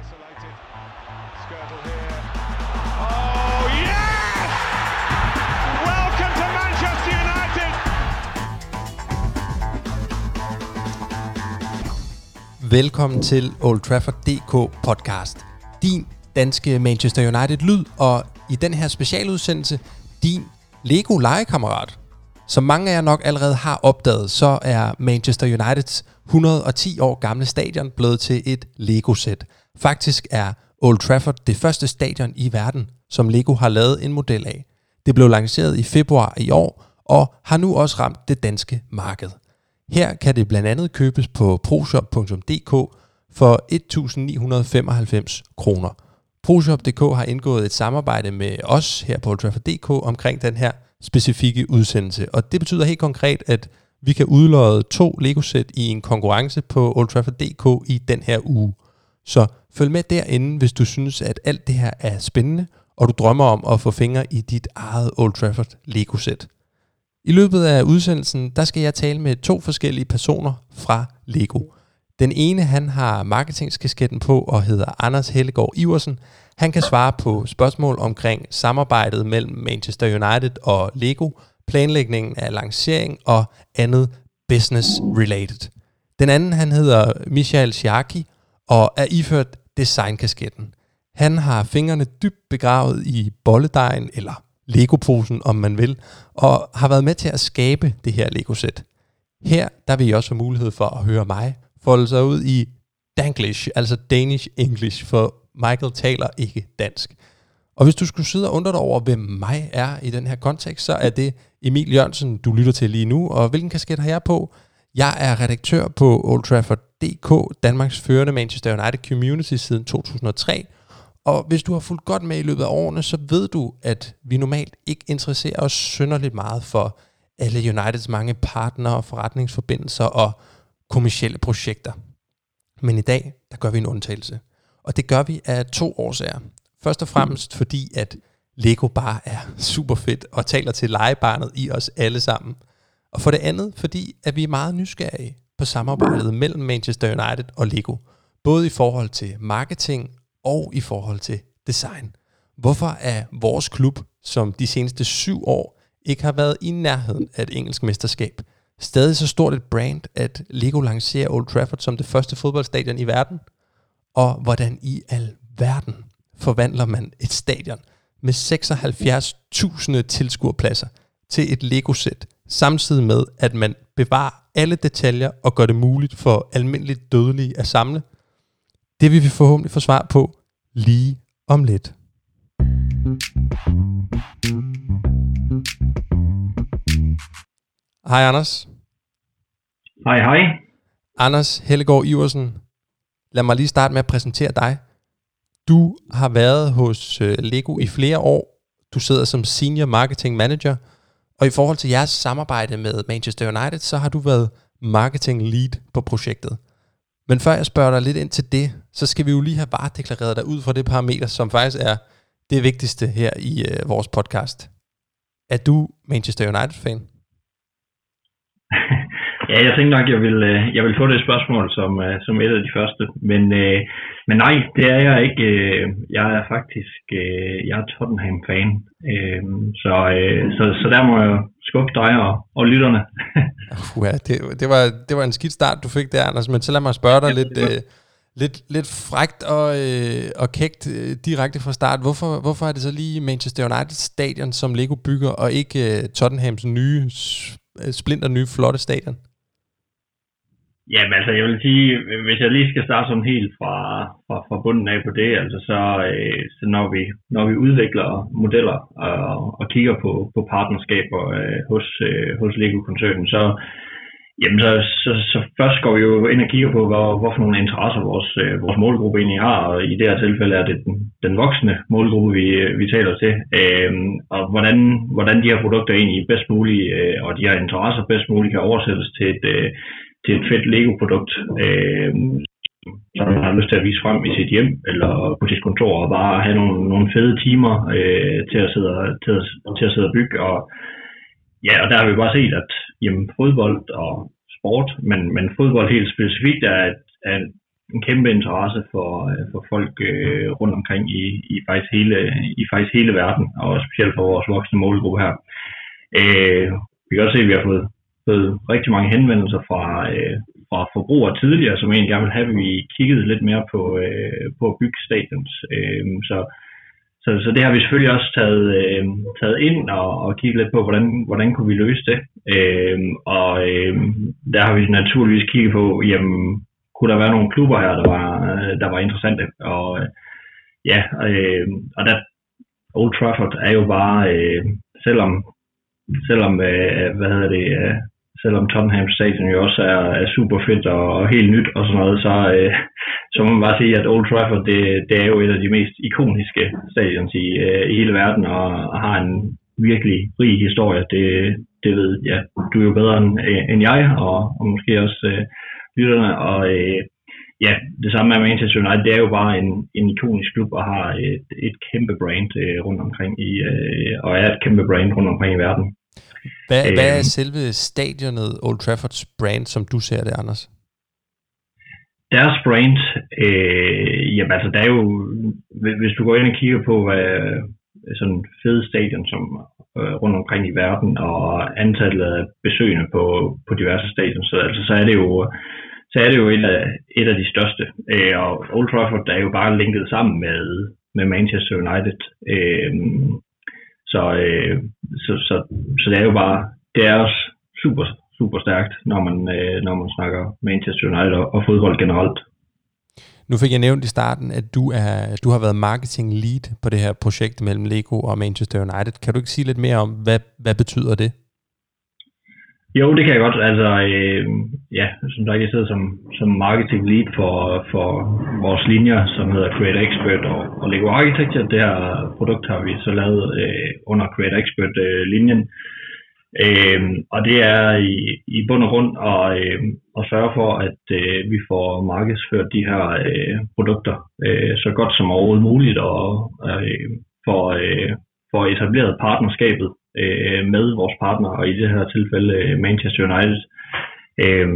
Isolated. Skirtle here. Oh, yes! Welcome to Manchester United! Velkommen til Old Trafford DK podcast. Din danske Manchester United lyd, og i den her specialudsendelse, din Lego legekammerat. Som mange af jer nok allerede har opdaget, så er Manchester Uniteds 110 år gamle stadion blevet til et Lego-sæt. Faktisk er Old Trafford det første stadion i verden, som Lego har lavet en model af. Det blev lanceret i februar i år, og har nu også ramt det danske marked. Her kan det blandt andet købes på proshop.dk for 1.995 kroner. ProShop.dk har indgået et samarbejde med os her på Old Trafford.dk omkring den her specifikke udsendelse. Og det betyder helt konkret, at vi kan udløje to Lego-sæt i en konkurrence på Old Trafford.dk i den her uge. Så følg med derinde, hvis du synes, at alt det her er spændende, og du drømmer om at få fingre i dit eget Old Trafford Lego-sæt. I løbet af udsendelsen, der skal jeg tale med to forskellige personer fra Lego. Den ene, han har marketingskasketten på og hedder Anders Hellegaard Iversen. Han kan svare på spørgsmål omkring samarbejdet mellem Manchester United og Lego, planlægningen af lancering og andet business related. Den anden, han hedder Michael Sharky og er iført designkasketten. Han har fingrene dybt begravet i bolledejen, eller Lego-posen, om man vil, og har været med til at skabe det her Lego-sæt. Her der vil I også have mulighed for at høre mig folde sig ud i Danglish, altså Danish English, for Michael taler ikke dansk. Og hvis du skulle sidde og undre dig over, hvem mig er i den her kontekst, så er det Emil Jørgensen, du lytter til lige nu. Og hvilken kasket har jeg på? Jeg er redaktør på Old Trafford.dk, Danmarks førende Manchester United Community siden 2003. Og hvis du har fulgt godt med i løbet af årene, så ved du, at vi normalt ikke interesserer os synderligt meget for alle Uniteds mange partnere, forretningsforbindelser og kommersielle projekter. Men i dag, der gør vi en undtagelse. Og det gør vi af to årsager. Først og fremmest fordi, at Lego bare er super fedt og taler til legebarnet i os alle sammen. Og for det andet, fordi at vi er meget nysgerrige på samarbejdet mellem Manchester United og Lego. Både i forhold til marketing og i forhold til design. Hvorfor er vores klub, som de seneste syv år ikke har været i nærheden af et engelsk mesterskab, stadig så stort et brand, at Lego lancerer Old Trafford som det første fodboldstadion i verden? Og hvordan i al verden forvandler man et stadion med 76.000 tilskuerpladser til et Lego-sæt, samtidig med, at man bevarer alle detaljer og gør det muligt for almindeligt dødelige at samle? Det vil vi forhåbentlig få svar på lige om lidt. Hej Anders. Hej, hej. Anders Hellegaard Iversen. Lad mig lige starte med at præsentere dig. Du har været hos øh, Lego i flere år. Du sidder som Senior Marketing Manager. Og i forhold til jeres samarbejde med Manchester United, så har du været Marketing Lead på projektet. Men før jeg spørger dig lidt ind til det, så skal vi jo lige have varedeklareret dig ud fra det parameter, som faktisk er det vigtigste her i øh, vores podcast. Er du Manchester United-fan? Ja, jeg tænkte nok, jeg vil, øh, jeg vil få det spørgsmål som, øh, som et af de første. Men, øh, men nej, det er jeg ikke. Jeg er faktisk jeg er Tottenham-fan. Så, så, så der må jeg skuffe dig og, og lytterne. uh, ja, det, det, var, det var en skidt start, du fik der, Anders. Men så lad mig spørge dig ja, lidt, øh, lidt, lidt frægt og, øh, og kægt øh, direkte fra start. Hvorfor, hvorfor er det så lige Manchester United stadion, som Lego bygger, og ikke øh, Tottenhams nye, splinter nye, flotte stadion? Jamen altså, jeg vil sige, hvis jeg lige skal starte sådan helt fra, fra, fra bunden af på det, altså så, øh, så når, vi, når vi udvikler modeller og, og kigger på, på partnerskaber øh, hos, øh, hos Lego-koncernen, så, jamen så, så, så, først går vi jo ind og kigger på, hvor, hvorfor nogle interesser vores, øh, vores målgruppe egentlig har, og i det her tilfælde er det den, den voksne målgruppe, vi, vi taler til, øh, og hvordan, hvordan de her produkter egentlig bedst muligt, øh, og de her interesser bedst muligt kan oversættes til et, øh, til et fedt Lego-produkt, øh, som man har lyst til at vise frem i sit hjem eller på sit kontor og bare have nogle, nogle fede timer øh, til, at sidde, til, at, til at sidde og bygge. Og, ja, og der har vi bare set, at jamen, fodbold og sport, men, men fodbold helt specifikt er, er en kæmpe interesse for, øh, for folk øh, rundt omkring i, i, faktisk hele, i faktisk hele verden, og specielt for vores voksne målgruppe her. Øh, vi kan også se, at vi har fået, fået rigtig mange henvendelser fra, øh, fra forbrugere tidligere, som egentlig gerne vil have, at vi kiggede lidt mere på, øh, på at bygge stadions. Øh, så, så, så det har vi selvfølgelig også taget, øh, taget ind og, og kigget lidt på, hvordan, hvordan kunne vi løse det. Øh, og øh, der har vi naturligvis kigget på, jamen, kunne der være nogle klubber her, der var, der var interessante. Og øh, ja, øh, og der, Old Trafford er jo bare, øh, selvom, selvom øh, hvad hedder det, øh, selvom Tottenham Stadion jo også er, er super fedt og, og helt nyt og sådan noget, så, øh, så må man bare sige, at Old Trafford, det, det er jo et af de mest ikoniske stadions i, øh, i hele verden, og, og har en virkelig rig historie. Det, det ved ja, du er jo bedre end, end jeg, og, og måske også øh, lytterne, og øh, ja, det samme med Manchester United, det er jo bare en, en ikonisk klub, og har et, et kæmpe brand øh, rundt omkring i, øh, og er et kæmpe brand rundt omkring i verden. Hvad, øh, hvad er selve stadionet Old Traffords brand, som du ser det, Anders? Deres brand, øh, jamen altså, der er jo, hvis du går ind og kigger på, hvad sådan fede stadion, som øh, rundt omkring i verden, og antallet af besøgende på, på diverse stadion, så, altså, så er det jo, så er det jo et af, et af de største. Øh, og Old Trafford er jo bare linket sammen med, med Manchester United. Øh, så, øh, så, så, så det er jo bare, det er også super, super stærkt, når man, øh, når man snakker Manchester United og, og fodbold generelt. Nu fik jeg nævnt i starten, at du, er, du har været marketing lead på det her projekt mellem Lego og Manchester United. Kan du ikke sige lidt mere om, hvad, hvad betyder det? Jo, det kan jeg godt. Altså, øh, ja, som sagt, jeg sidder som, som marketing lead for, for vores linjer, som hedder Creator Expert og, og Lego Architecture. Det her produkt har vi så lavet øh, under Creator Expert-linjen. Øh, øh, og det er i, i bund og grund at, øh, at sørge for, at øh, vi får markedsført de her øh, produkter øh, så godt som overhovedet muligt, og øh, for, øh, for etableret partnerskabet øh, med vores partner, og i det her tilfælde øh, Manchester United. Øh,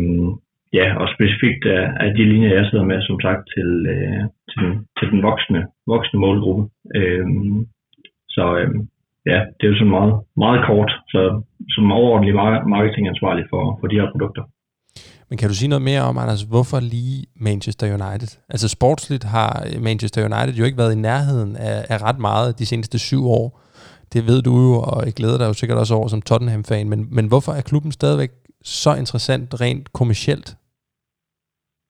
ja, og specifikt af, af de linjer, jeg sidder med, som sagt, til, øh, til, den, til den voksne, voksne målgruppe. Øh, så øh, ja, det er jo sådan meget, meget kort, så som overordentlig marketingansvarlig for, for de her produkter. Men kan du sige noget mere om, Anders, hvorfor lige Manchester United? Altså sportsligt har Manchester United jo ikke været i nærheden af, af ret meget de seneste syv år. Det ved du jo, og jeg glæder dig jo sikkert også over som Tottenham-fan. Men, men hvorfor er klubben stadigvæk så interessant rent kommercielt?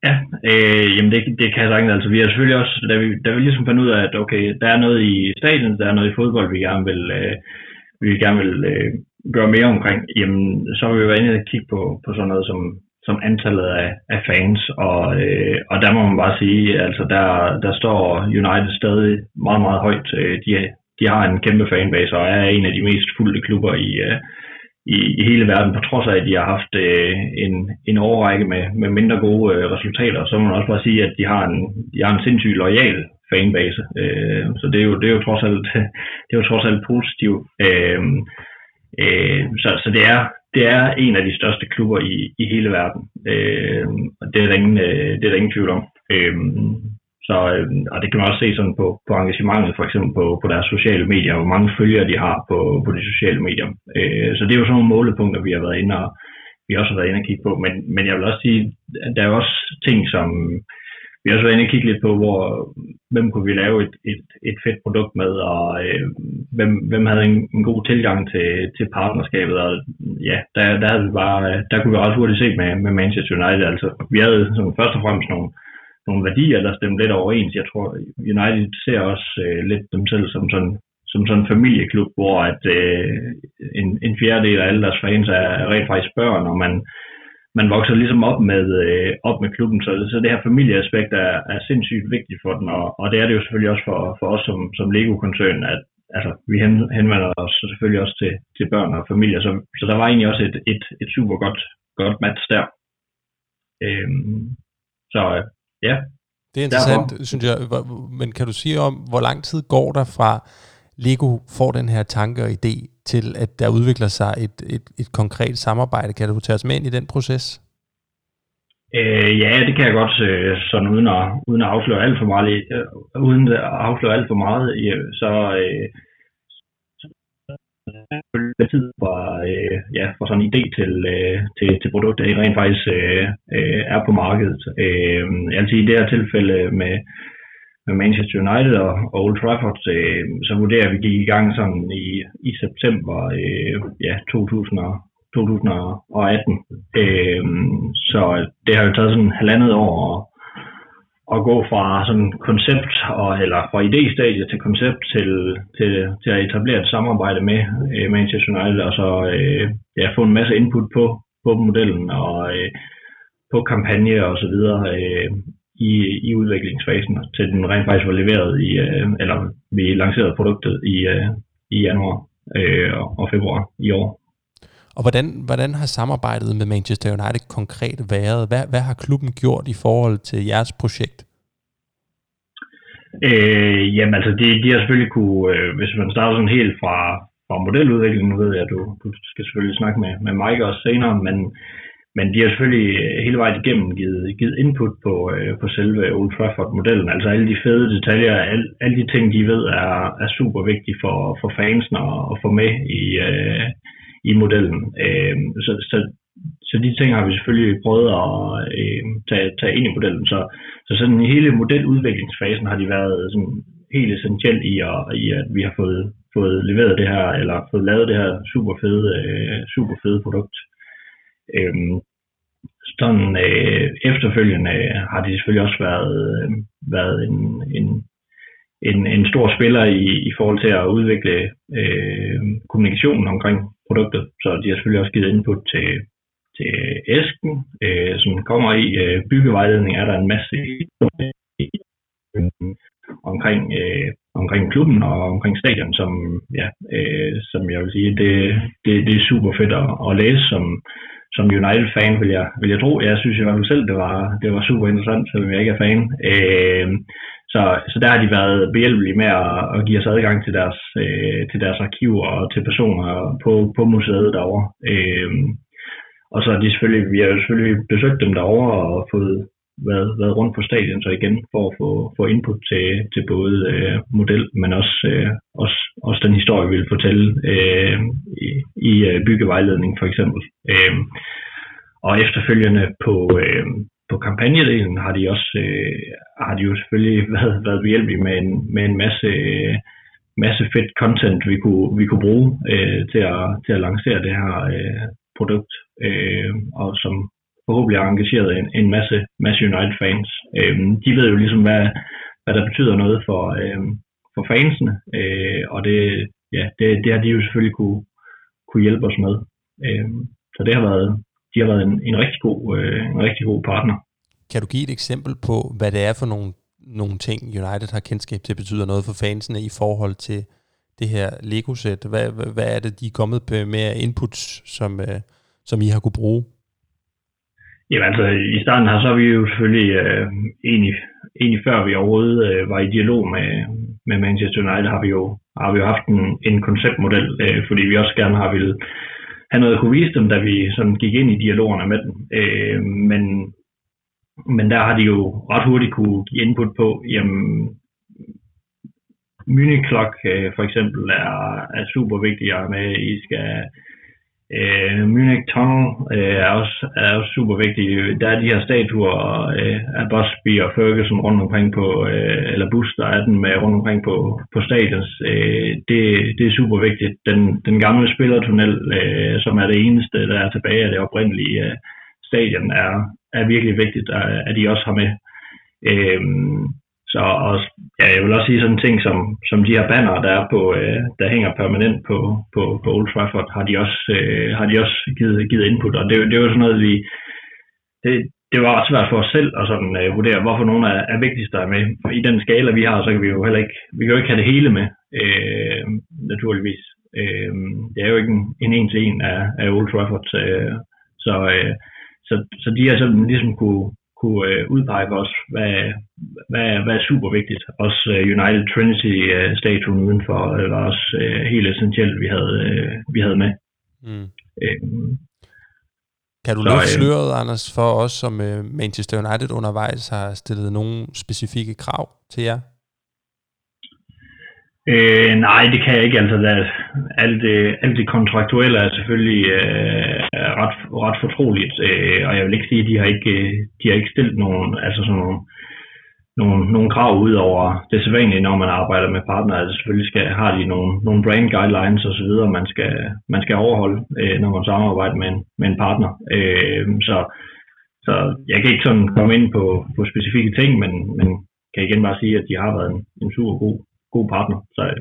Ja, øh, jamen det, det kan jeg sagtens. Altså, vi har selvfølgelig også, da vi, da vi ligesom fandt ud af, at okay, der er noget i stadion, der er noget i fodbold, vi gerne vil, øh, vi gerne vil øh, gøre mere omkring, jamen så har vi været inde og kigge på, på sådan noget som, som antallet af, af fans, og, øh, og der må man bare sige, altså der, der står United stadig meget, meget højt. Øh, de, de har en kæmpe fanbase og er en af de mest fulde klubber i, øh, i, i hele verden, på trods af, at de har haft øh, en, en overrække med, med mindre gode øh, resultater. Så må man også bare sige, at de har en, de har en sindssygt lojal fanbase. Øh, så det er, jo, det er jo trods alt, det er jo trods alt positivt. Øh, øh, så, så det er, det er en af de største klubber i, i hele verden. Øh, og det er der ingen, øh, det er der ingen tvivl om. Øh, så, øh, og det kan man også se sådan på, på engagementet, for eksempel på, på deres sociale medier, hvor mange følgere de har på, på de sociale medier. Øh, så det er jo sådan nogle målepunkter, vi har været inde og vi også har været inde og kigge på. Men, men jeg vil også sige, at der er også ting, som vi har også været inde og kigge lidt på, hvor, hvem kunne vi lave et, et, et fedt produkt med, og øh, hvem, hvem havde en, en god tilgang til, til partnerskabet. Og ja, der, der, havde vi bare, der kunne vi ret hurtigt se med, med Manchester United. Altså, vi havde sådan, først og fremmest nogle, nogle værdier, der stemmer lidt overens. Jeg tror, United ser også øh, lidt dem selv som sådan som sådan en familieklub, hvor at øh, en, en fjerdedel af alle deres fans er rent faktisk børn, og man, man vokser ligesom op med, øh, op med klubben, så, så det her familieaspekt er, er sindssygt vigtigt for den, og, og det er det jo selvfølgelig også for, for os som, som Lego-koncern, at altså, vi henvender os selvfølgelig også til, til børn og familier, så, så der var egentlig også et, et, et super godt, godt match der. Øhm, så øh, Ja. Det er interessant, Derfor. synes jeg. Men kan du sige om, hvor lang tid går der fra Lego får den her tanke og idé til, at der udvikler sig et, et, et konkret samarbejde? Kan du tage os med ind i den proces? Øh, ja, det kan jeg godt, øh, sådan uden at, uden at afsløre alt for meget, øh, uden at afsløre alt for meget, øh, så øh, tid fra, øh, ja, fra sådan en idé til, øh, til, til produkter, der rent faktisk øh, øh, er på markedet. Øh, altså i det her tilfælde med, med Manchester United og, og Old Trafford, øh, så vurderer vi, at vi gik i gang sådan i, i september øh, ja, 2000 2018. Øh, så det har jo taget sådan halvandet år at, at gå fra sådan koncept, og, eller fra idéstadiet til koncept til, til, til at etablere et samarbejde med øh, Manchester United, og så øh, ja, få en masse input på, på modellen og øh, på kampagne og så videre øh, i, i udviklingsfasen, til den rent faktisk var leveret i, øh, eller vi lancerede produktet i, øh, i januar øh, og februar i år. Og hvordan, hvordan har samarbejdet med Manchester United konkret været? Hvad, hvad har klubben gjort i forhold til jeres projekt? Øh, jamen altså, de, de har selvfølgelig kunne, øh, hvis man starter sådan helt fra, fra modeludviklingen, nu ved jeg, at du, du skal selvfølgelig snakke med, med Mike også senere, men, men de har selvfølgelig hele vejen igennem givet, givet input på, øh, på selve Old Trafford-modellen. Altså alle de fede detaljer, al, alle de ting, de ved er, er super vigtige for, for fansen at, at få med i, øh, i modellen. Øh, så, så, så de ting har vi selvfølgelig prøvet at øh, tage, tage ind i modellen. Så, så sådan hele modeludviklingsfasen har de været sådan helt essentielt i, at, i at vi har fået, fået leveret det her, eller fået lavet det her super fede, øh, super fede produkt. Øh, sådan øh, efterfølgende har de selvfølgelig også været, øh, været en, en, en, en stor spiller i, i forhold til at udvikle øh, kommunikationen omkring produktet. Så de har selvfølgelig også givet input til, til æsken, øh, som kommer i øh, byggevejledning, er der en masse omkring, øh, omkring klubben og omkring stadion, som, ja, øh, som jeg vil sige, det, det, det er super fedt at, at læse som, som United-fan, vil jeg, vil jeg tro. Jeg synes i hvert fald selv, det var, det var super interessant, selvom jeg ikke er fan. Øh, så, så der har de været behjælpelige med at, at give os adgang til deres, øh, til deres arkiver og til personer på, på museet derovre. Øh, og så er de selvfølgelig, vi har jo selvfølgelig besøgt dem derovre og fået været, været rundt på stadion så igen for at få, få input til, til både øh, model, men også, øh, også, også den historie, vi vil fortælle øh, i, i øh, byggevejledning for eksempel. Øh, og efterfølgende på, øh, på kampagnedelen har de også øh, har de jo selvfølgelig været, været behjælpelige med en, med en masse, øh, masse fedt content, vi kunne, vi kunne bruge øh, til, at, til at lancere det her øh, produkt, øh, og som forhåbentlig har engageret en, en masse, masse United-fans. Øh, de ved jo ligesom, hvad, hvad der betyder noget for, øh, for fansene, øh, og det, ja, det, det har de jo selvfølgelig kunne, kunne hjælpe os med. Øh, så det har været, de har været en, en, rigtig god, øh, en rigtig god partner. Kan du give et eksempel på, hvad det er for nogle, nogle ting, United har kendskab til, betyder noget for fansene i forhold til det her Lego-sæt? Hvad, hvad er det, de er kommet med inputs, som, øh, som I har kunne bruge? Jamen altså, i starten her, så har vi jo selvfølgelig øh, egentlig, egentlig før vi overhovedet øh, var i dialog med, med Manchester United, har vi jo, har vi jo haft en, en konceptmodel, øh, fordi vi også gerne har ville han havde kunne vise dem, da vi sådan gik ind i dialogerne med dem. Øh, men, men der har de jo ret hurtigt kunne give input på, jamen, Munich øh, for eksempel er, er super vigtig at med. I skal øh, Munich Tunnel øh, er, også, er også super vigtig. Der er de her statuer øh, af Busby og Ferguson rundt omkring på, øh, eller Bus, der er den med rundt omkring på, på stadions. Øh, det, det er super vigtigt. Den, den gamle spillertunnel, øh, som er det eneste, der er tilbage af det oprindelige øh, stadion, er, er virkelig vigtigt, at at de også har med. Øh, så og, ja, jeg vil også sige sådan en ting som, som de her banner, der er på, øh, der hænger permanent på, på, på Old Trafford, har de også, øh, har de også givet, givet input, og det, det er jo sådan noget, vi, det, det var ret svært for os selv at sådan, øh, vurdere, hvorfor nogen er, er vigtigst der er med. For I den skala, vi har, så kan vi jo heller ikke, vi kan jo ikke have det hele med, øh, naturligvis. Øh, det er jo ikke en, en en til en af, af Old Trafford, øh, så, øh, så, så de har sådan ligesom kunne, kunne øh, udpege for os, hvad, hvad, hvad er super vigtigt. Også øh, United Trinity-statuen øh, udenfor øh, var også øh, helt essentielt, vi havde, øh, vi havde med. Mm. Øh, Kan du løfte øh, sløret, Anders, for os, som uh, Manchester United undervejs har stillet nogle specifikke krav til jer? Øh, nej, det kan jeg ikke. Altså, der, alt, det, alt det kontraktuelle er selvfølgelig øh, ret, ret fortroligt, øh, og jeg vil ikke sige, at de har ikke, de har ikke stillet nogen, altså sådan nogle, nogle, nogle krav ud over det sædvanlige, når man arbejder med partnere. Altså selvfølgelig skal, har de nogle, nogle brand guidelines osv., man skal, man skal overholde, øh, når man samarbejder med en, med en partner. Øh, så, så jeg kan ikke sådan komme ind på, på specifikke ting, men, men kan igen bare sige, at de har været en, en super god, god partner. Så øh,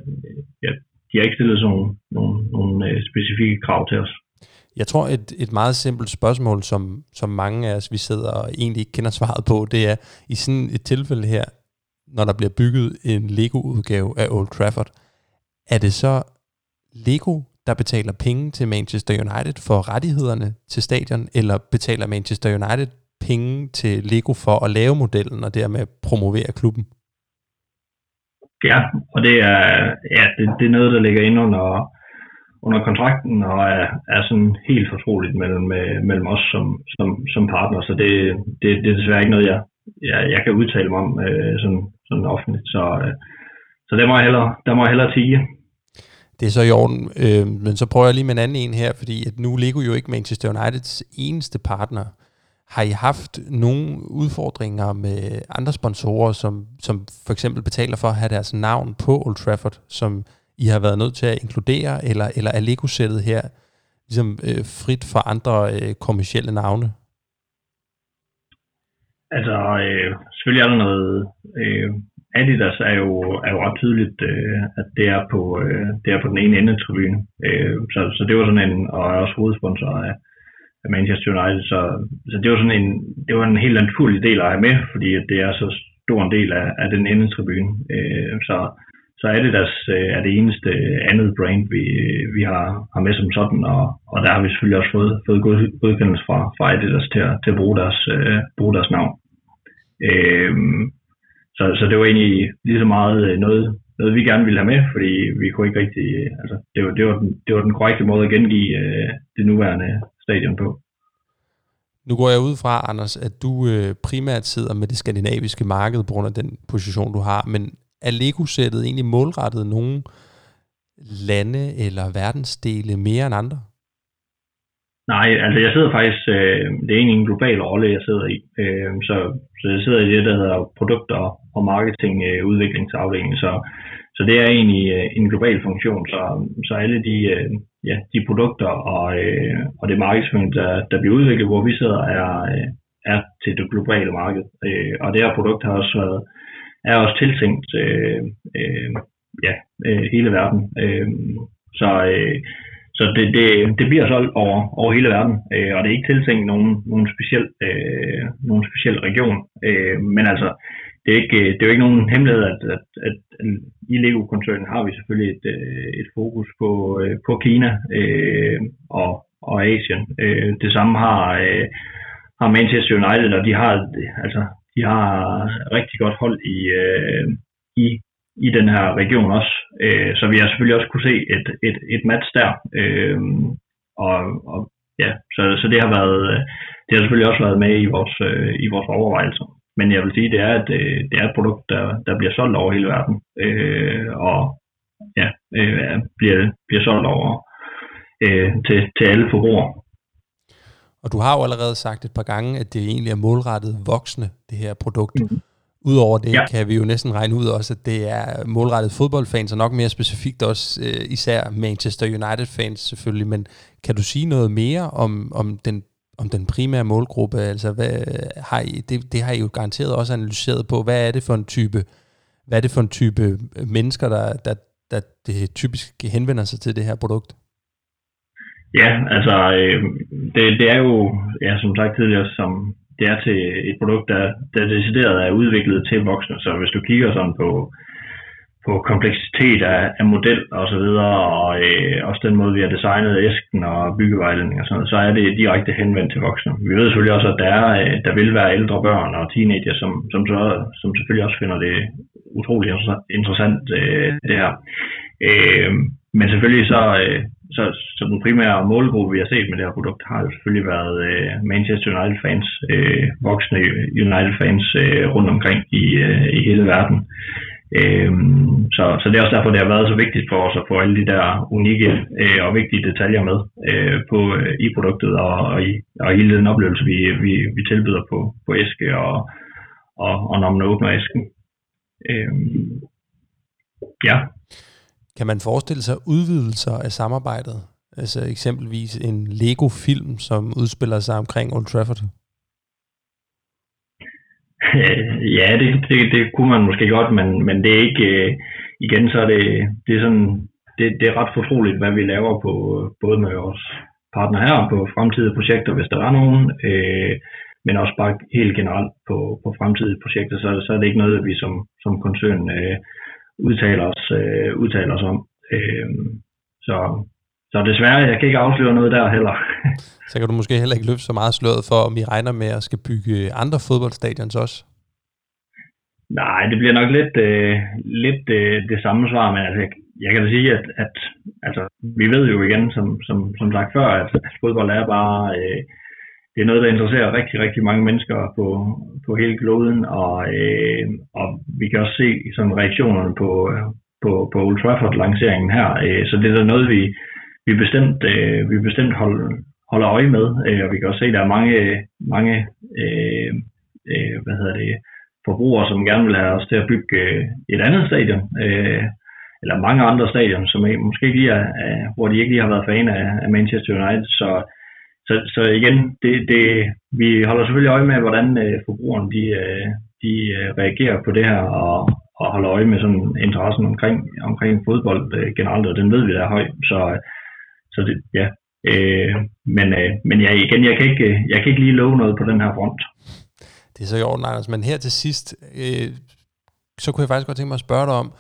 ja, de har ikke stillet sådan nogle, nogle, nogle øh, specifikke krav til os. Jeg tror, et, et meget simpelt spørgsmål, som, som mange af os, vi sidder og egentlig ikke kender svaret på, det er, i sådan et tilfælde her, når der bliver bygget en Lego-udgave af Old Trafford, er det så Lego, der betaler penge til Manchester United for rettighederne til stadion, eller betaler Manchester United penge til Lego for at lave modellen og dermed promovere klubben? Ja, og det er, ja, det, det er noget, der ligger ind under, under kontrakten og er, er sådan helt fortroligt mellem, øh, mellem os som, som, som partner, så det, det, det er desværre ikke noget, jeg, jeg, jeg kan udtale mig om øh, sådan, sådan offentligt. Så, øh, så der må jeg hellere, der må jeg hellere tige. Det er så i orden, øh, men så prøver jeg lige med en anden en her, fordi at nu Lego jo ikke Manchester Uniteds eneste partner. Har I haft nogle udfordringer med andre sponsorer, som, som for eksempel betaler for at have deres navn på Old Trafford, som i har været nødt til at inkludere, eller, eller er Lego-sættet her ligesom øh, frit for andre øh, kommersielle navne? Altså, øh, selvfølgelig er der noget... Øh, Adidas er jo, er jo ret tydeligt, øh, at det er, på, øh, det er på den ene ende af tribunen. Øh, så, så det var sådan en, og er også hovedsponsor af, Manchester United, så, så det var sådan en, det var en helt naturlig del at have med, fordi det er så stor en del af, af den ende tribune. Øh, så, så er det deres, øh, er det eneste andet brand, vi, øh, vi har, har med som sådan, og, og der har vi selvfølgelig også fået, fået godkendelse fra, fra Adidas til at, til at bruge, deres, øh, bruge deres navn. Øh, så, så det var egentlig lige så meget noget, noget, vi gerne ville have med, fordi vi kunne ikke rigtig, altså det var, det var, den, det var den korrekte måde at gengive øh, det nuværende stadion på. Nu går jeg ud fra, Anders, at du øh, primært sidder med det skandinaviske marked på grund af den position, du har, men er Lego-sættet egentlig målrettet nogle lande eller verdensdele mere end andre? Nej, altså jeg sidder faktisk, øh, det er egentlig en global rolle, jeg sidder i. Øh, så, så jeg sidder i det, der hedder produkter og marketing øh, udviklingsafdelingen. Så, så det er egentlig øh, en global funktion. Så, så alle de, øh, ja, de produkter og, øh, og det markedsføring, der, der bliver udviklet, hvor vi sidder, er, øh, er til det globale marked. Øh, og det her produkt har også været er også tiltænkt øh, øh, ja, øh, hele verden. Øh, så øh, så det, det, det bliver solgt over, over hele verden, øh, og det er ikke tiltænkt nogen, nogen, speciel, øh, nogen speciel region. Øh, men altså, det er, ikke, det er jo ikke nogen hemmelighed, at, at, at, at i Lego-koncernen har vi selvfølgelig et, øh, et fokus på, øh, på Kina øh, og, og Asien. Øh, det samme har, øh, har Manchester United, og de har altså de har rigtig godt hold i, øh, i, i den her region også. Øh, så vi har selvfølgelig også kunne se et, et, et match der. Øh, og, og ja, så, så det har været, øh, det har selvfølgelig også været med i vores, øh, i vores overvejelser. Men jeg vil sige, det er et, øh, det er et produkt, der, der bliver solgt over hele verden. Øh, og ja, øh, bliver, bliver solgt over øh, til, til alle forbrugere. Og du har jo allerede sagt et par gange, at det egentlig er målrettet voksne, det her produkt. Mm. Udover det ja. kan vi jo næsten regne ud også, at det er målrettet fodboldfans, og nok mere specifikt også øh, især Manchester United-fans selvfølgelig. Men kan du sige noget mere om, om, den, om den primære målgruppe? Altså, hvad har I, det, det har I jo garanteret også analyseret på. Hvad er det for en type, hvad er det for en type øh, mennesker, der, der, der det typisk henvender sig til det her produkt? Ja, altså øh, det, det er jo, ja, som sagt tidligere, som det er til et produkt, der, der decideret er udviklet til voksne. Så hvis du kigger sådan på, på kompleksitet af, af model og så videre, og øh, også den måde, vi har designet æsken og byggevejledning og sådan noget, så er det direkte henvendt til voksne. Vi ved selvfølgelig også, at der, er, øh, der vil være ældre børn og teenager, som, som, så, som selvfølgelig også finder det utrolig interessant, øh, det her. Øh, men selvfølgelig så, øh, så, så den primære målgruppe, vi har set med det her produkt, har jo selvfølgelig været øh, Manchester United-fans, øh, voksne United-fans øh, rundt omkring i, øh, i hele verden. Øh, så, så det er også derfor, det har været så vigtigt for os at få alle de der unikke øh, og vigtige detaljer med øh, på, øh, i produktet og, og, i, og i hele den oplevelse, vi, vi, vi tilbyder på, på æske og, og, og når man åbner æsken. Øhm, ja. Kan man forestille sig udvidelser af samarbejdet? Altså eksempelvis en Lego-film, som udspiller sig omkring Old Trafford? ja, det, det, det kunne man måske godt, men, men det er ikke... Øh, igen, så er det, det er sådan... Det, det er ret fortroligt, hvad vi laver på både med vores partner her på fremtidige projekter, hvis der er nogen, øh, men også bare helt generelt på, på fremtidige projekter, så, så er det ikke noget, vi som, som koncern øh, udtaler, os, øh, udtaler os om. Øh, så, så desværre, jeg kan ikke afsløre noget der heller. så kan du måske heller ikke løfte så meget sløret for, om I regner med at skal bygge andre fodboldstadions også? Nej, det bliver nok lidt, øh, lidt øh, det samme svar, men altså, jeg, jeg kan da sige, at, at altså, vi ved jo igen, som, som, som sagt før, at, at fodbold er bare øh, det er noget, der interesserer rigtig, rigtig mange mennesker på, på hele kloden, og, øh, og vi kan også se sådan reaktionerne på, på, på Old Trafford-lanceringen her. Øh, så det er da noget, vi, vi bestemt, øh, vi bestemt hold, holder øje med, øh, og vi kan også se, at der er mange, mange øh, øh, hvad hedder det, forbrugere, som gerne vil have os til at bygge øh, et andet stadion, øh, eller mange andre stadion, som måske ikke lige er, hvor de ikke lige har været fan af, af Manchester United. Så, så, så igen, det, det, vi holder selvfølgelig øje med, hvordan øh, forbrugerne de, øh, de øh, reagerer på det her, og, og holder øje med sådan interessen omkring, omkring fodbold øh, generelt, og den ved vi, der er høj. Så, så det, ja. Øh, men øh, men ja, igen, jeg kan, ikke, jeg kan ikke lige love noget på den her front. Det er så i orden, Anders. Men her til sidst, øh, så kunne jeg faktisk godt tænke mig at spørge dig om,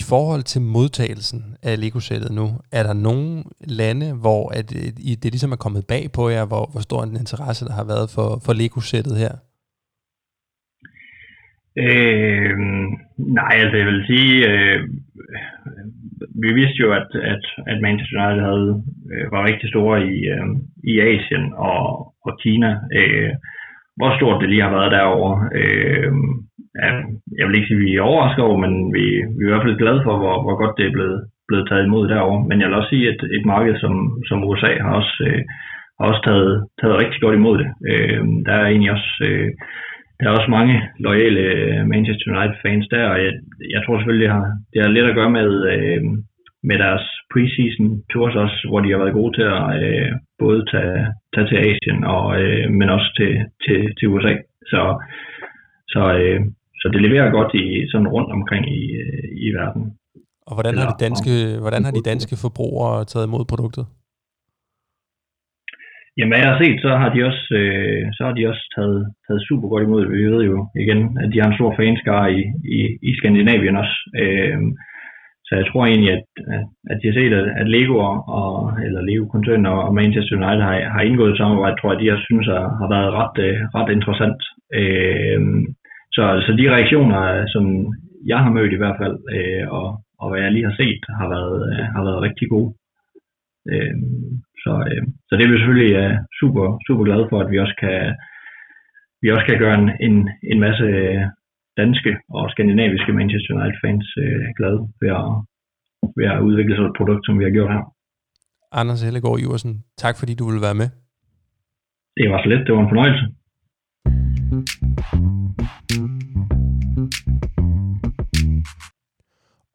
i forhold til modtagelsen af Lego-sættet nu, er der nogle lande, hvor at, øh, det ligesom er kommet bag på jer, hvor, hvor stor en interesse der har været for, for Lego-sættet her? Øh, nej, altså jeg vil sige, øh, vi vidste jo, at, at, at Manchester United havde, øh, var rigtig store i, øh, i Asien og, og Kina. Øh, hvor stort det lige har været derovre. Øh, ja, jeg vil ikke sige, at vi er overrasket over, men vi, vi er i hvert fald glade for, hvor, hvor godt det er blevet, blevet taget imod derovre. Men jeg vil også sige, at et marked som, som USA har også, øh, har også taget, taget rigtig godt imod det. Øh, der er egentlig også... Øh, der er også mange loyale Manchester United fans der, og jeg, jeg tror selvfølgelig, det har, det har lidt at gøre med, øh, med deres preseason tours også, hvor de har været gode til at øh, både tage, tage til Asien, og, øh, men også til, til, til USA. Så, så, øh, så det leverer godt i sådan rundt omkring i, øh, i verden. Og hvordan har, de danske, hvordan har de danske forbrugere taget imod produktet? Jamen, hvad jeg har set, så har de også, øh, så har de også taget, taget super godt imod det. Vi ved jo igen, at de har en stor fanskare i, i, i Skandinavien også. Øh, så jeg tror egentlig, at, at de har set, at, at Lego og, eller Lego-koncernen og Manchester United har, har indgået et samarbejde, tror jeg, de har synes har, har været ret, øh, ret interessant. Øh, så, så de reaktioner, som jeg har mødt i hvert fald, øh, og, og hvad jeg lige har set, har været, øh, har været rigtig gode. Øh, så, øh, så det er vi selvfølgelig øh, super, super glade for, at vi også kan, vi også kan gøre en, en, en masse danske og skandinaviske Manchester United-fans øh, glade ved at, ved at udvikle sådan et produkt, som vi har gjort her. Anders Hellegaard Iversen, tak fordi du ville være med. Det var så let, det var en fornøjelse.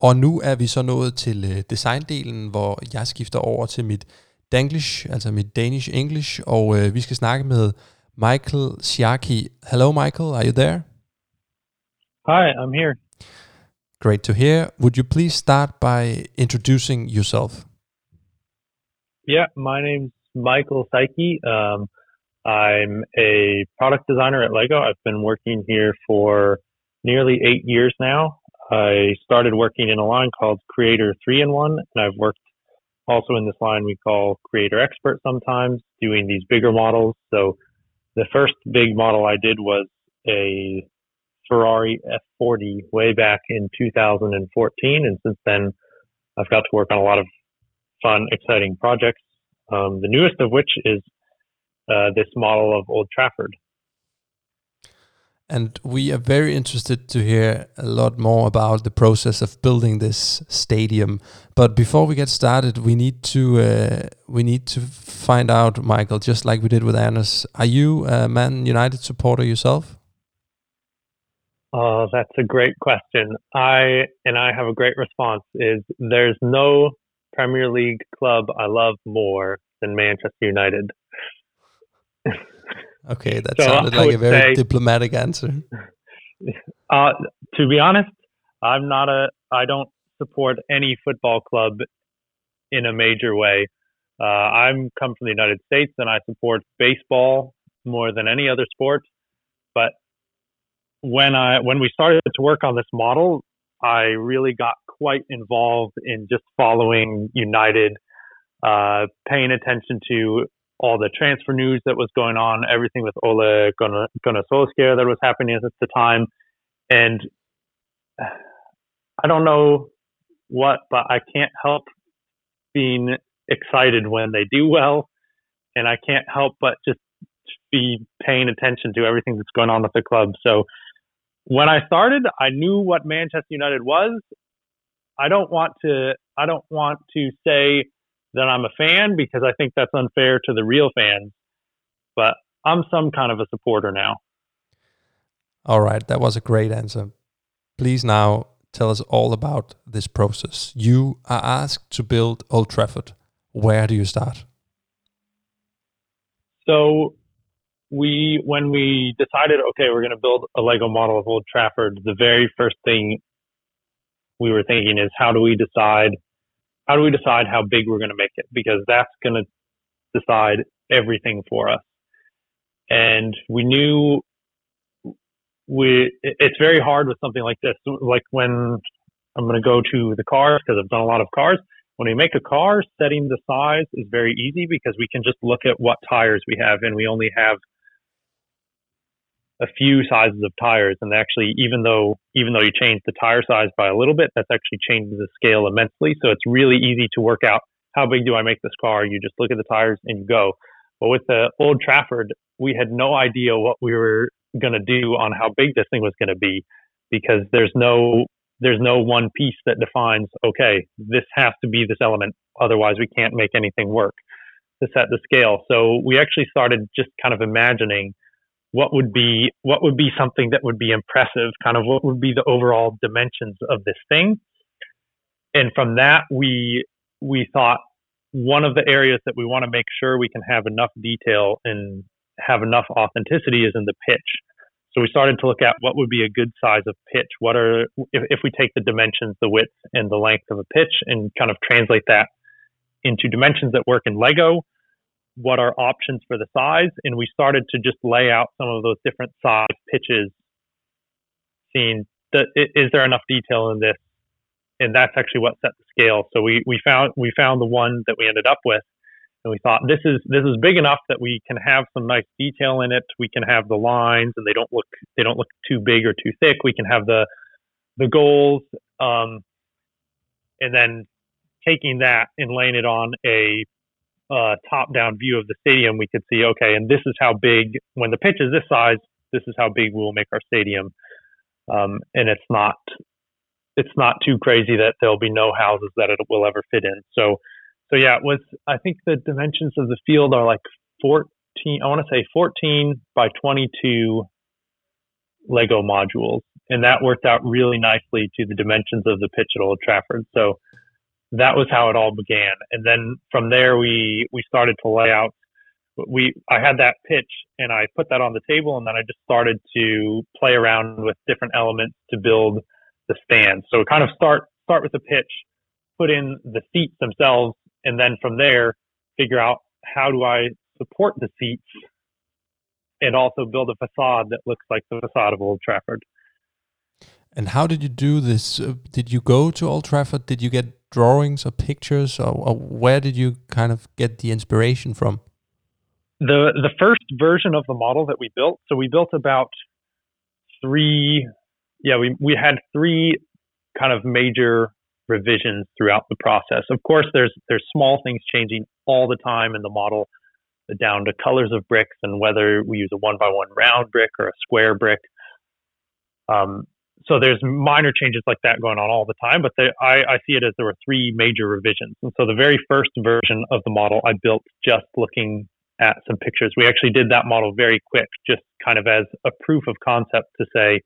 Og nu er vi så nået til uh, designdelen, hvor jeg skifter over til mit Danglish, altså mit Danish English, og uh, vi skal snakke med Michael Sharkey. Hello Michael, are you there? Hi, I'm here. Great to hear. Would you please start by introducing yourself? Yeah, my name's Michael Psyche. Um, I'm a product designer at Lego. I've been working here for nearly eight years now. I started working in a line called Creator 3 in 1, and I've worked also in this line we call Creator Expert sometimes, doing these bigger models. So the first big model I did was a Ferrari F40 way back in 2014. And since then, I've got to work on a lot of fun, exciting projects. Um, the newest of which is uh, this model of Old Trafford. And we are very interested to hear a lot more about the process of building this stadium. But before we get started, we need to uh, we need to find out, Michael, just like we did with Anders. Are you a Man United supporter yourself? Oh, that's a great question. I and I have a great response. Is there's no Premier League club I love more than Manchester United. Okay, that so sounded like a very say, diplomatic answer. Uh, to be honest, I'm not a. I don't support any football club in a major way. Uh, I'm come from the United States, and I support baseball more than any other sport. But when I when we started to work on this model, I really got quite involved in just following United, uh, paying attention to all the transfer news that was going on, everything with Ole Gunnar, Gunnar Solskjaer that was happening at the time. And I don't know what, but I can't help being excited when they do well. And I can't help but just be paying attention to everything that's going on with the club. So when I started, I knew what Manchester United was. I don't want to I don't want to say that I'm a fan because I think that's unfair to the real fans. But I'm some kind of a supporter now. All right, that was a great answer. Please now tell us all about this process. You are asked to build Old Trafford. Where do you start? So we when we decided okay we're going to build a lego model of old trafford the very first thing we were thinking is how do we decide how do we decide how big we're going to make it? Because that's going to decide everything for us. And we knew we, it's very hard with something like this. Like when I'm going to go to the cars because I've done a lot of cars. When we make a car, setting the size is very easy because we can just look at what tires we have and we only have a few sizes of tires. And actually even though even though you change the tire size by a little bit that's actually changes the scale immensely. So it's really easy to work out how big do i make this car? You just look at the tires and you go. But with the old trafford we had no idea what we were going to do on how big this thing was going to be because there's no there's no one piece that defines okay this has to be this element otherwise we can't make anything work. To set the scale. So we actually started just kind of imagining what would be what would be something that would be impressive kind of what would be the overall dimensions of this thing. And from that we we thought one of the areas that we want to make sure we can have enough detail and have enough authenticity is in the pitch. So we started to look at what would be a good size of pitch. What are if, if we take the dimensions the width and the length of a pitch and kind of translate that into dimensions that work in lego what are options for the size, and we started to just lay out some of those different size pitches, seeing that is there enough detail in this, and that's actually what set the scale. So we we found we found the one that we ended up with, and we thought this is this is big enough that we can have some nice detail in it. We can have the lines, and they don't look they don't look too big or too thick. We can have the the goals, um, and then taking that and laying it on a uh, top down view of the stadium, we could see, okay, and this is how big, when the pitch is this size, this is how big we'll make our stadium. Um, and it's not, it's not too crazy that there'll be no houses that it will ever fit in. So, so yeah, it was, I think the dimensions of the field are like 14, I want to say 14 by 22 Lego modules. And that worked out really nicely to the dimensions of the pitch at Old Trafford. So, that was how it all began. And then from there, we we started to lay out. We I had that pitch and I put that on the table, and then I just started to play around with different elements to build the stand. So kind of start start with the pitch, put in the seats themselves, and then from there figure out how do I support the seats and also build a facade that looks like the facade of Old Trafford. And how did you do this? Uh, did you go to Old Trafford? Did you get drawings or pictures, or, or, where did you kind of get the inspiration from? The the first version of the model that we built. So we built about three. Yeah, we we had three kind of major revisions throughout the process. Of course, there's there's small things changing all the time in the model, down to colors of bricks and whether we use a one by one round brick or a square brick. Um, so there's minor changes like that going on all the time, but I, I see it as there were three major revisions. And so the very first version of the model I built just looking at some pictures. We actually did that model very quick, just kind of as a proof of concept to say,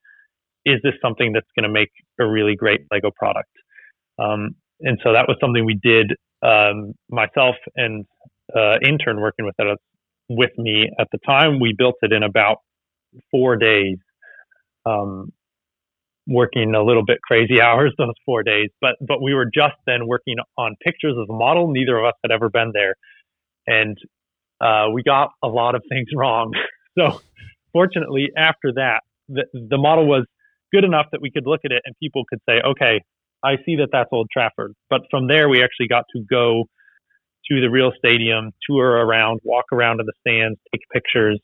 is this something that's going to make a really great Lego product? Um, and so that was something we did um, myself and uh, intern working with it with me at the time. We built it in about four days. Um, working a little bit crazy hours those four days. But but we were just then working on pictures of the model. Neither of us had ever been there, and uh, we got a lot of things wrong. so fortunately, after that, the the model was good enough that we could look at it and people could say, okay, I see that that's Old Trafford. But from there, we actually got to go to the real stadium, tour around, walk around in the stands, take pictures.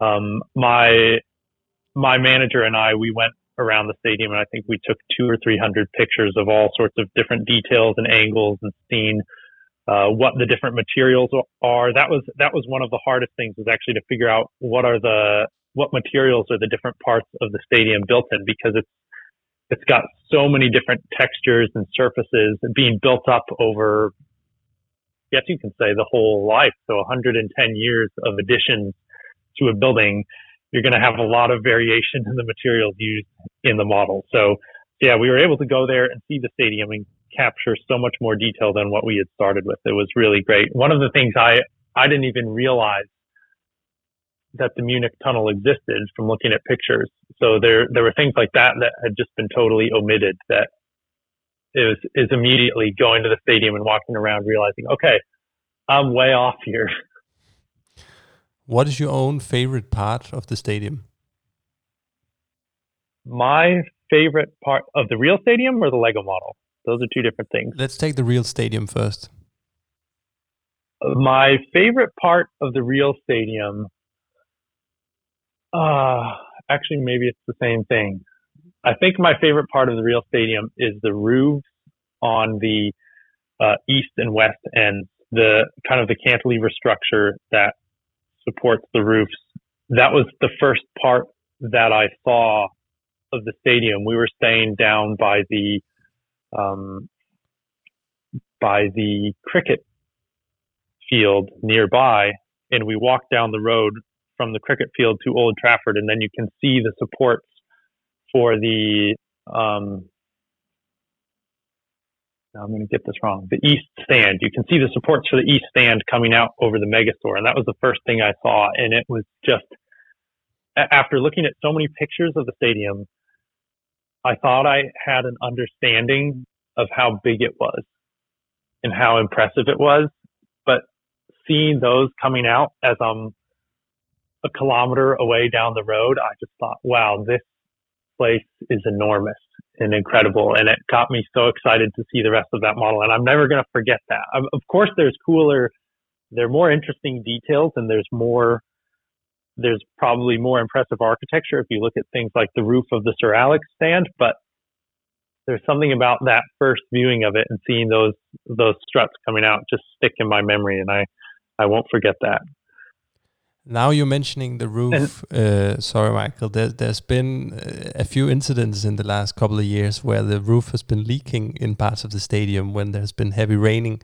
Um, my my manager and I, we went around the stadium, and I think we took two or three hundred pictures of all sorts of different details and angles, and seen uh, what the different materials are. That was that was one of the hardest things was actually to figure out what are the what materials are the different parts of the stadium built in because it's it's got so many different textures and surfaces being built up over yes you can say the whole life so 110 years of additions to a building you're going to have a lot of variation in the materials used in the model. So, yeah, we were able to go there and see the stadium and capture so much more detail than what we had started with. It was really great. One of the things I I didn't even realize that the Munich tunnel existed from looking at pictures. So there there were things like that that had just been totally omitted that is is immediately going to the stadium and walking around realizing, okay, I'm way off here. What is your own favorite part of the stadium? My favorite part of the real stadium or the Lego model? Those are two different things. Let's take the real stadium first. My favorite part of the real stadium, uh, actually, maybe it's the same thing. I think my favorite part of the real stadium is the roofs on the uh, east and west ends, the kind of the cantilever structure that supports the roofs. That was the first part that I saw of the stadium. We were staying down by the um, by the cricket field nearby, and we walked down the road from the cricket field to Old Trafford, and then you can see the supports for the um, I'm going to get this wrong. The east stand. You can see the supports for the east stand coming out over the megastore, and that was the first thing I saw. And it was just after looking at so many pictures of the stadium, I thought I had an understanding of how big it was and how impressive it was. But seeing those coming out as I'm a kilometer away down the road, I just thought, wow, this place is enormous and incredible. And it got me so excited to see the rest of that model. And I'm never going to forget that. Of course, there's cooler, there are more interesting details and there's more, there's probably more impressive architecture if you look at things like the roof of the Sir Alex stand. But there's something about that first viewing of it and seeing those, those struts coming out just stick in my memory. And I, I won't forget that. Now you're mentioning the roof. Uh, sorry, Michael. There, has been uh, a few incidents in the last couple of years where the roof has been leaking in parts of the stadium when there's been heavy raining.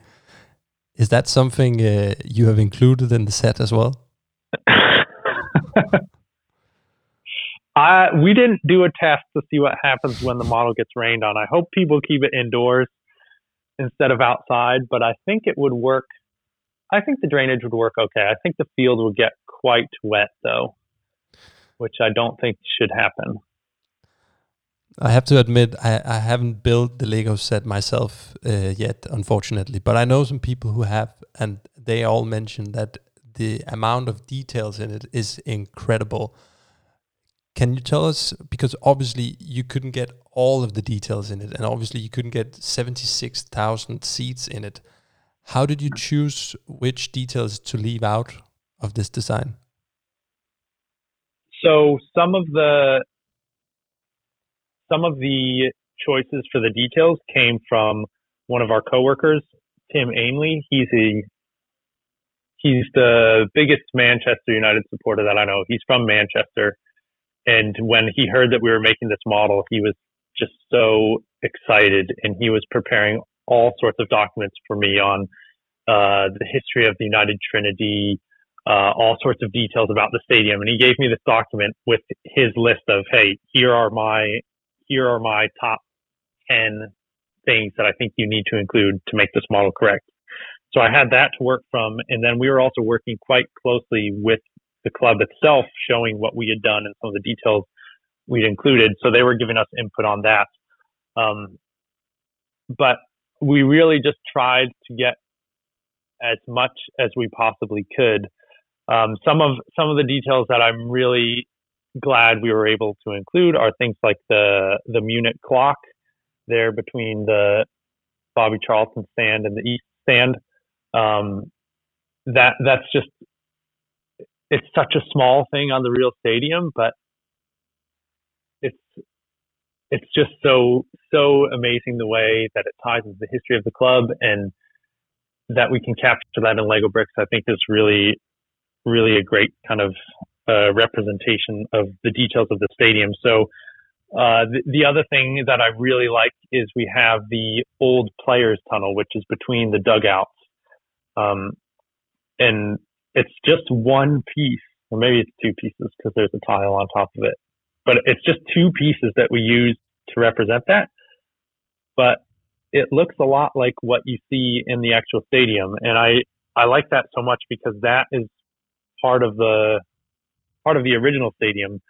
Is that something uh, you have included in the set as well? I, we didn't do a test to see what happens when the model gets rained on. I hope people keep it indoors instead of outside, but I think it would work. I think the drainage would work okay. I think the field would get quite wet though, which I don't think should happen. I have to admit, I, I haven't built the Lego set myself uh, yet, unfortunately, but I know some people who have, and they all mention that the amount of details in it is incredible. Can you tell us, because obviously you couldn't get all of the details in it, and obviously you couldn't get 76,000 seats in it. How did you choose which details to leave out of this design? So some of the some of the choices for the details came from one of our coworkers, Tim Ainley. He's a he's the biggest Manchester United supporter that I know. He's from Manchester. And when he heard that we were making this model, he was just so excited and he was preparing all sorts of documents for me on uh, the history of the United Trinity, uh, all sorts of details about the stadium. And he gave me this document with his list of, hey, here are my here are my top ten things that I think you need to include to make this model correct. So I had that to work from, and then we were also working quite closely with the club itself, showing what we had done and some of the details we'd included. So they were giving us input on that. Um, but we really just tried to get as much as we possibly could. Um, some of some of the details that I'm really glad we were able to include are things like the the Munich clock there between the Bobby Charlton stand and the East stand. Um, that that's just it's such a small thing on the real stadium, but it's just so so amazing the way that it ties into the history of the club and that we can capture that in Lego bricks. I think is really really a great kind of uh, representation of the details of the stadium. So uh, the, the, other thing that I really like is we have the old players tunnel, which is between the dugouts. Um, and it's just one piece, or maybe it's two pieces because there's a tile on top of it. But it's just two pieces that we use to represent that. But it looks a lot like what you see in the actual stadium. And I, I like that so much because that is part of the, part of the original stadium,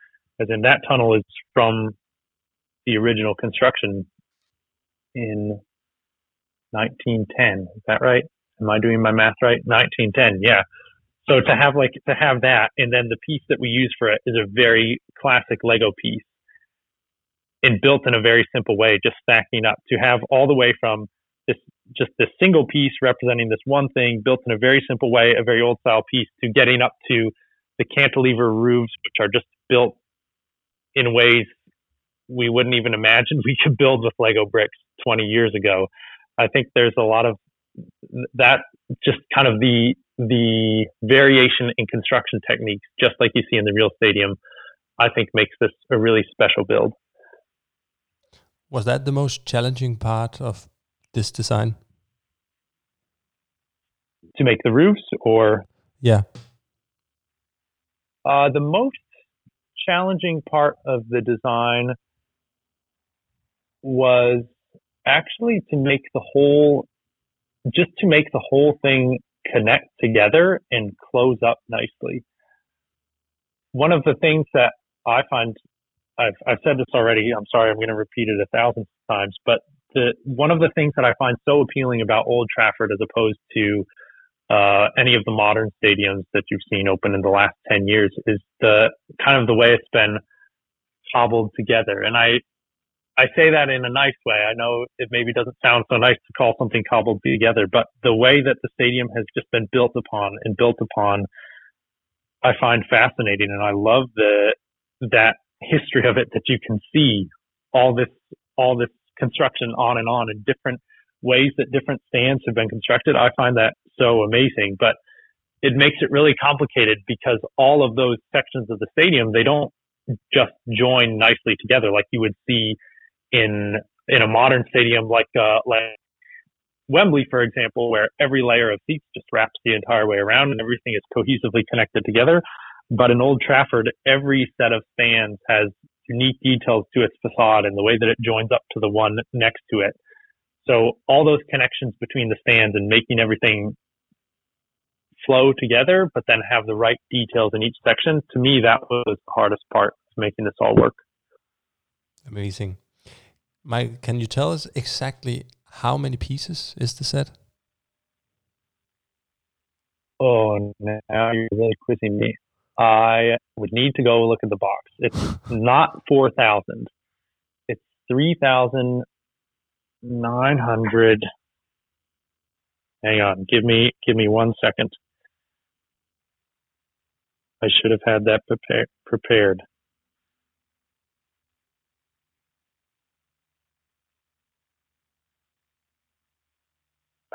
as in that tunnel is from the original construction in 1910. Is that right? Am I doing my math right? 1910. Yeah. So to have like to have that, and then the piece that we use for it is a very classic Lego piece, and built in a very simple way, just stacking up. To have all the way from this just this single piece representing this one thing, built in a very simple way, a very old style piece, to getting up to the cantilever roofs, which are just built in ways we wouldn't even imagine we could build with Lego bricks 20 years ago. I think there's a lot of that just kind of the the variation in construction techniques, just like you see in the real stadium, I think makes this a really special build. Was that the most challenging part of this design? To make the roofs, or yeah, uh, the most challenging part of the design was actually to make the whole, just to make the whole thing connect together and close up nicely. One of the things that I find, I've, I've said this already, I'm sorry, I'm going to repeat it a thousand times, but the, one of the things that I find so appealing about Old Trafford as opposed to uh, any of the modern stadiums that you've seen open in the last 10 years is the kind of the way it's been cobbled together. And I, I say that in a nice way. I know it maybe doesn't sound so nice to call something cobbled together, but the way that the stadium has just been built upon and built upon, I find fascinating, and I love the that history of it that you can see all this all this construction on and on in different ways that different stands have been constructed. I find that so amazing, but it makes it really complicated because all of those sections of the stadium they don't just join nicely together like you would see in in a modern stadium like uh, like Wembley, for example, where every layer of seats just wraps the entire way around and everything is cohesively connected together. But in Old Trafford, every set of stands has unique details to its facade and the way that it joins up to the one next to it. So all those connections between the stands and making everything flow together, but then have the right details in each section. To me, that was the hardest part of making this all work. Amazing. Mike, can you tell us exactly how many pieces is the set? Oh, now you're really quizzing me. I would need to go look at the box. It's not 4,000. It's 3,900. Hang on. Give me, give me one second. I should have had that prepared.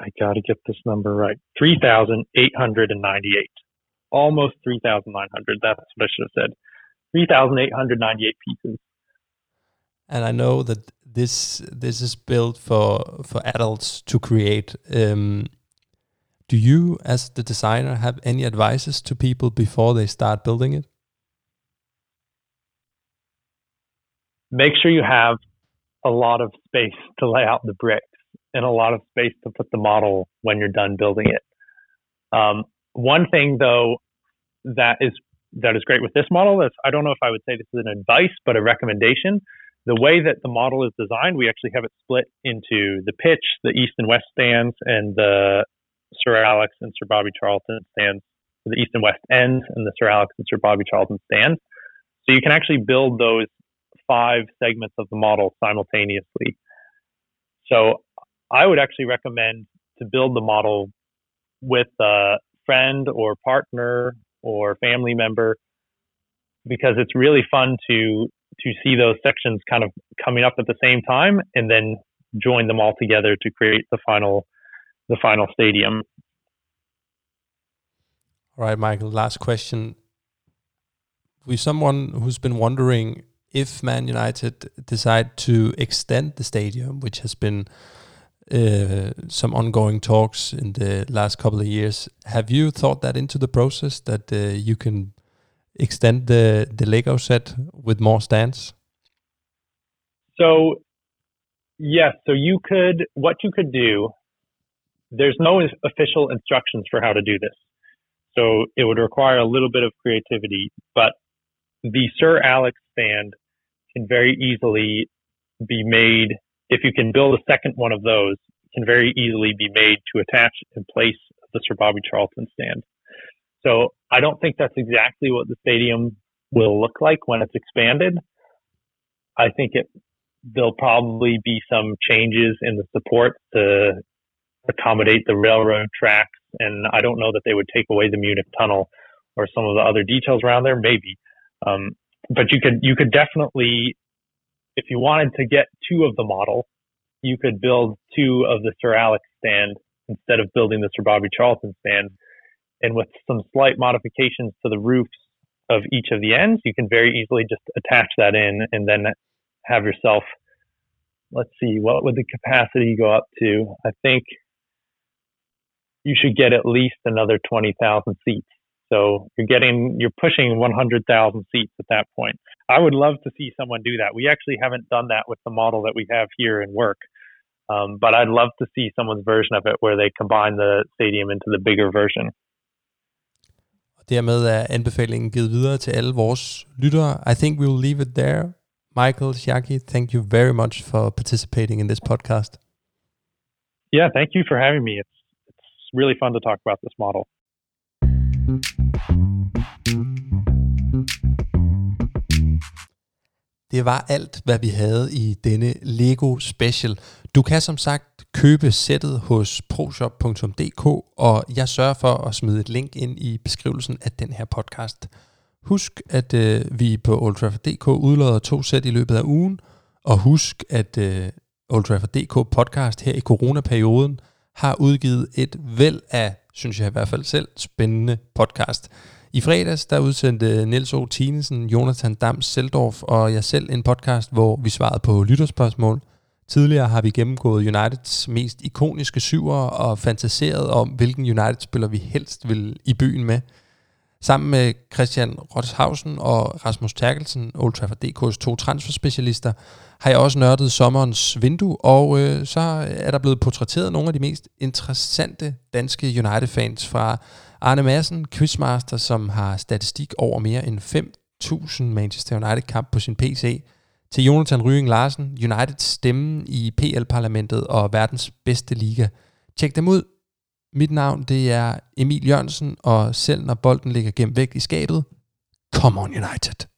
I got to get this number right. 3,898. Almost 3,900. That's what I should have said. 3,898 pieces. And I know that this this is built for for adults to create. Um, do you, as the designer, have any advices to people before they start building it? Make sure you have a lot of space to lay out the bricks and a lot of space to put the model when you're done building it. Um, one thing though that is that is great with this model is I don't know if I would say this is an advice, but a recommendation. The way that the model is designed, we actually have it split into the pitch, the east and west stands, and the Sir Alex and Sir Bobby Charlton stands, the East and West ends, and the Sir Alex and Sir Bobby Charlton stands. So you can actually build those five segments of the model simultaneously. So I would actually recommend to build the model with a friend or partner or family member because it's really fun to to see those sections kind of coming up at the same time and then join them all together to create the final the final stadium. All right, Michael, last question. We someone who's been wondering if Man United decide to extend the stadium, which has been some ongoing talks in the last couple of years, have you thought that into the process that uh, you can extend the the Lego set with more stands? So yes, so you could what you could do there's no official instructions for how to do this. So it would require a little bit of creativity, but the Sir Alex stand can very easily be made. If you can build a second one of those, it can very easily be made to attach in place of the Sir Bobby Charlton stand. So I don't think that's exactly what the stadium will look like when it's expanded. I think it there'll probably be some changes in the support to accommodate the railroad tracks. And I don't know that they would take away the Munich tunnel or some of the other details around there, maybe. Um, but you could you could definitely, if you wanted to get two of the model, you could build two of the Sir Alex stand instead of building the Sir Bobby Charlton stand. And with some slight modifications to the roofs of each of the ends, you can very easily just attach that in and then have yourself. Let's see, what would the capacity go up to? I think you should get at least another 20,000 seats. So you're getting, you're pushing 100,000 seats at that point. I would love to see someone do that. We actually haven't done that with the model that we have here in work. Um, but I'd love to see someone's version of it where they combine the stadium into the bigger version. Og dermed er anbefalingen givet videre til alle vores lyttere. I think we will leave it there. Michael Shaki, thank you very much for participating in this podcast. Yeah, thank you for having me. It's really fun to talk about this model. Det var alt, hvad vi havde i denne Lego Special. Du kan som sagt købe sættet hos proshop.dk, og jeg sørger for at smide et link ind i beskrivelsen af den her podcast. Husk, at øh, vi på oldtrafford.dk udlader to sæt i løbet af ugen, og husk, at øh, Old podcast her i coronaperioden – har udgivet et væld af, synes jeg i hvert fald selv, spændende podcast. I fredags, der udsendte Niels O. Tinesen, Jonathan Dams Seldorf og jeg selv en podcast, hvor vi svarede på lytterspørgsmål. Tidligere har vi gennemgået Uniteds mest ikoniske syver og fantaseret om, hvilken United-spiller vi helst vil i byen med. Sammen med Christian Rotshausen og Rasmus Terkelsen, Old Trafford DK's to transferspecialister, har jeg også nørdet sommerens vindue, og øh, så er der blevet portrætteret nogle af de mest interessante danske United-fans fra Arne Madsen, quizmaster, som har statistik over mere end 5.000 Manchester United-kamp på sin PC, til Jonathan Rying Larsen, Uniteds stemme i PL-parlamentet og verdens bedste liga. Tjek dem ud. Mit navn det er Emil Jørgensen, og selv når bolden ligger gemt væk i skabet, come on United!